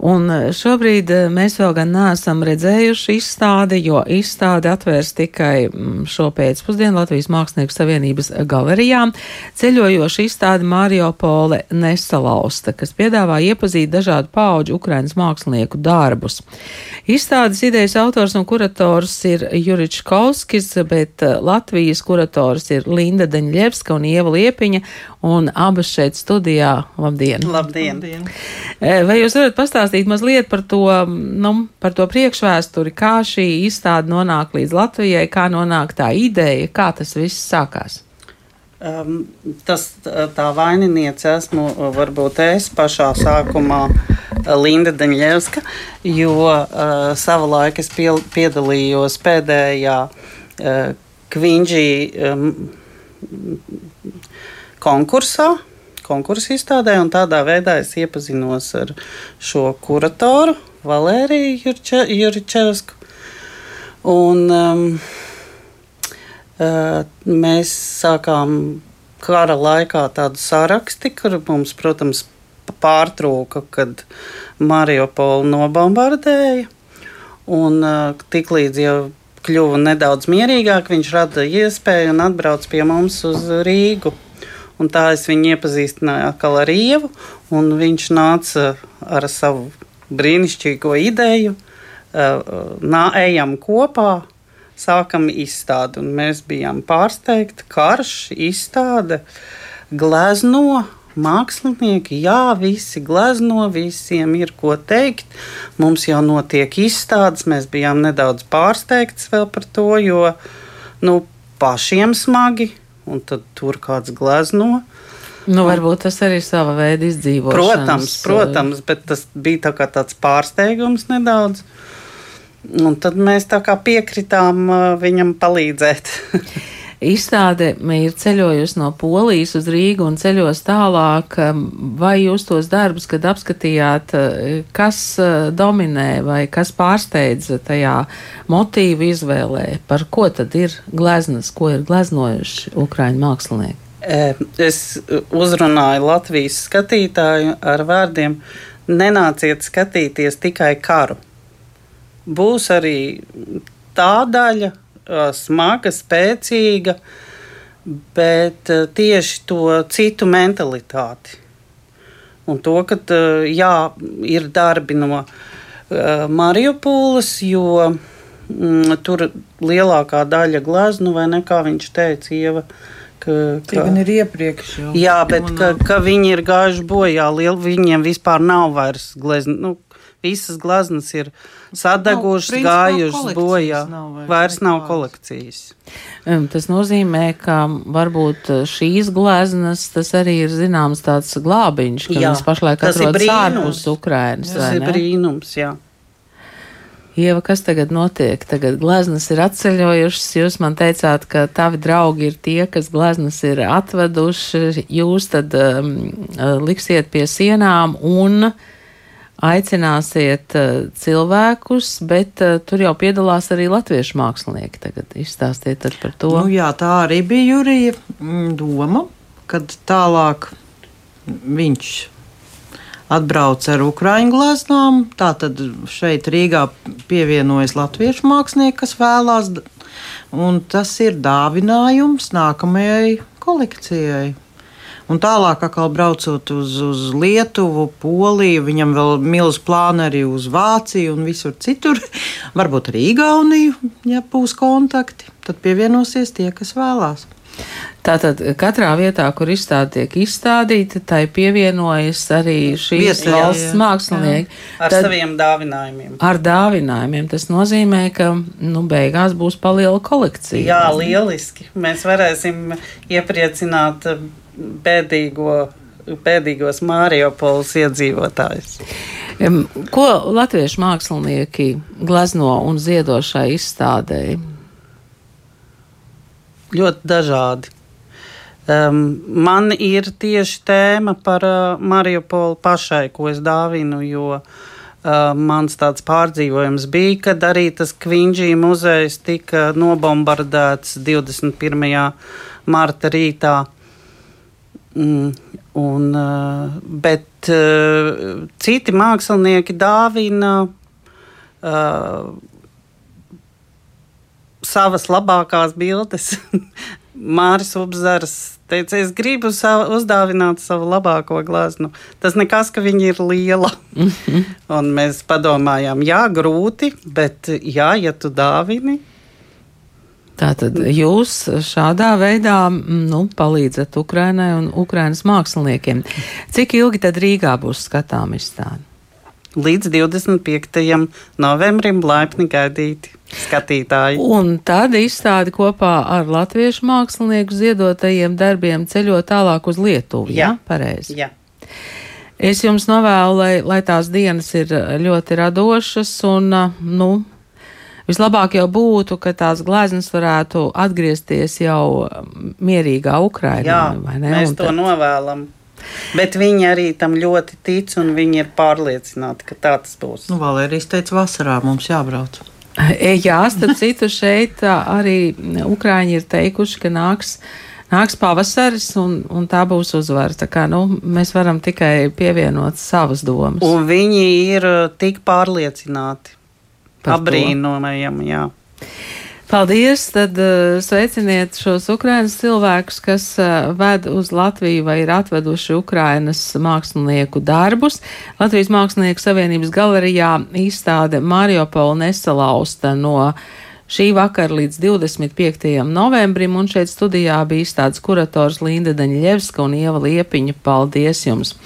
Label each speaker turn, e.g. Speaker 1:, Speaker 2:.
Speaker 1: Un eh, šobrīd eh, mēs vēl gan neesam redzējuši izstādi, jo izstāde atvērs tikai mm, šo pēcpusdienu Latvijas Mākslinieku Savienības galerijā. Ceļojoša izstāde Mario Pole nesalausta, kas piedāvā iepazīt dažādu pauģu Ukrainas mākslinieku darbus. Izstādes idejas autors un kurators ir Juričs Kauskis, bet eh, Latvijas kurators ir Linda Daņļevska un Ieva Liepiņa, un abas šeit studijā. Labdien!
Speaker 2: Labdien!
Speaker 1: Labdien. Vai jūs varat pastāstīt? Pastāstīt mazliet par to, nu, par to priekšvēsturi, kā šī izstāde nonāk līdz Latvijai, kā nonāk tā ideja, kā tas viss sākās?
Speaker 2: Um, tas tā vaininiece esmu varbūt es pašā sākumā Linda Daņļevska, jo uh, savulaik es pie, piedalījos pēdējā uh, Kvinģī um, konkursā, konkursu izstādē, un tādā veidā es iepazinos ar šo kuratoru, Valēriju Jurčevsku. Un um, uh, mēs sākām kara laikā tādu sarakstu, kur mums, protams, pārtrūka, kad Mariupolu nobombardēja. Un uh, tiklīdz jau kļuva nedaudz mierīgāk, viņš rada iespēju un atbrauc pie mums uz Rīgu. Un tā es viņu iepazīstināju atkal ar Ievu, un viņš nāca ar savu brīnišķīgo ideju. Nā, ejam kopā, sākam izstādi, un mēs bijām pārsteigti. Karš, izstāde, glezno, mākslinieki, jā, visi glezno, visiem ir ko teikt. Mums jau notiek izstādes, mēs bijām nedaudz pārsteigts vēl par to, jo nu, pašiem smagi un tad tur kāds glezno.
Speaker 1: Nu, varbūt tas arī ir sava veida izdzīvošana.
Speaker 2: Protams, protams, bet tas bija tā tāds pārsteigums nedaudz. Un tad mēs tā kā piekritām viņam palīdzēt.
Speaker 1: Izstāde ir ceļojusi no Polijas uz Rīgu un ceļos tālāk. Vai jūs tos darbus, kad apskatījāt, kas dominē vai kas pārsteidz tajā motīvu izvēlē? Par ko tad ir gleznas, ko ir gleznojuši Ukraiņu mākslinieki?
Speaker 2: Es uzrunāju Latvijas skatītāju ar vārdiem: nenāciet skatīties tikai karu. Būs arī tā daļa, smaga, spēcīga, bet tieši to citu mentalitāti. Un to, ka jā, ir darbi no Mariupoles, jo mm, tur lielākā daļa gleznu, vai ne kā viņš teica, Ieva.
Speaker 3: Ka, ka, Tie ir iepriekš jau.
Speaker 2: Jā, bet ka, ka viņi ir gājuši bojā. Liel, viņiem vispār nav vairs glezna. Nu, visas gleznas ir sadegušas, nav, gājušas bojā. Nav vairs, vairs nav kolekcijas.
Speaker 1: Tas nozīmē, ka varbūt šīs gleznas tas arī ir zināms tāds glābiņš, ka jā, viņas pašlaik atrodas ārpus Ukrainas.
Speaker 2: Tas ir brīnums, jā.
Speaker 1: Ieva, kas tagad notiek? Tagad gleznas ir atceļojušas. Jūs man teicāt, ka tavi draugi ir tie, kas gleznas ir atveduši. Jūs tad um, liksiet pie sienām un uh, aicināsiet uh, cilvēkus, bet uh, tur jau piedalās arī latviešu mākslinieki. Tagad izstāstiet par to.
Speaker 3: Nu, jā, tā arī bija Jurija mm, doma, kad tālāk viņš atbrauc ar ukraiņu glāznām. Tātad šeit Rīgā pievienojas latviešu mākslinieki, kas vēlās, un tas ir dāvinājums nākamajai kolekcijai. Un tālāk, atkal braucot uz, uz Lietuvu, Poliju, viņam vēl milz plāni arī uz Vāciju un visur citur. Varbūt arī Igauniju, ja būs kontakti. Tad pievienosies tie, kas vēlās.
Speaker 1: Tātad katrā vietā, kur izstāde tiek izstādīta, tai pievienojas arī šīs Vietā, valsts mākslinieki. Jā.
Speaker 2: Ar Tad, saviem dāvinājumiem.
Speaker 1: Ar dāvinājumiem. Tas nozīmē, ka nu, beigās būs paliela kolekcija.
Speaker 2: Jā, lieliski. Mēs varēsim iepriecināt bēdīgo, bēdīgos Mārijopolis iedzīvotājus.
Speaker 1: Ko latviešu mākslinieki glezno un ziedo šai izstādēji?
Speaker 2: Ļoti dažādi. Um, man ir tieši tēma par uh, Mariupolu pašai, ko es dāvinu, jo uh, mans tāds pārdzīvojums bija, kad arī tas Kvinģī muzejs tika nobombardēts 21. marta rītā. Mm, un, uh, bet uh, citi mākslinieki dāvina uh, savas labākās bildes. Māris Upzars teica, es gribu savu, uzdāvināt savu labāko glazūru. Tas nekas, ka viņa ir liela. Un mēs padomājām, jā, grūti, bet jā, ja tu dāvini.
Speaker 1: Tātad jūs šādā veidā nu, palīdzat Ukrainai un Ukrainas māksliniekiem. Cik ilgi tad Rīgā būs skatām izstāde?
Speaker 2: Līdz 25. novembrim laipni gaidīti skatītāji.
Speaker 1: Un tad izstādi kopā ar latviešu mākslinieku ziedotajiem darbiem ceļo tālāk uz Lietuvu. Jā, ja? pareizi.
Speaker 2: Jā.
Speaker 1: Es jums novēlu, lai, lai tās dienas ir ļoti radošas un, nu, Vislabāk jau būtu, ka tās gleznas varētu atgriezties jau mierīgā Ukrainā.
Speaker 2: Jā, mēs to tad... novēlam. Bet viņi arī tam ļoti tic, un viņi ir pārliecināti, ka tā tas būs.
Speaker 3: Nu, Valērijas teica, vasarā mums jābrauc.
Speaker 1: E, jā, starp citu, šeit arī Ukrāņi ir teikuši, ka nāks, nāks pavasaris, un, un tā būs uzvara. Tā kā, nu, mēs varam tikai pievienot savas domas.
Speaker 2: Un viņi ir tik pārliecināti. Abrīnojami, jā.
Speaker 1: Paldies! Tad uh, sveiciniet šos Ukrainas cilvēkus, kas uh, ved uz Latviju vai ir atveduši Ukrainas mākslinieku darbus. Latvijas Mākslinieku Savienības galerijā izstāde Mariopola nesalausta no šī vakara līdz 25. novembrim, un šeit studijā bija izstādes kurators Linda Daņļevska un Ieva Liepiņa. Paldies jums!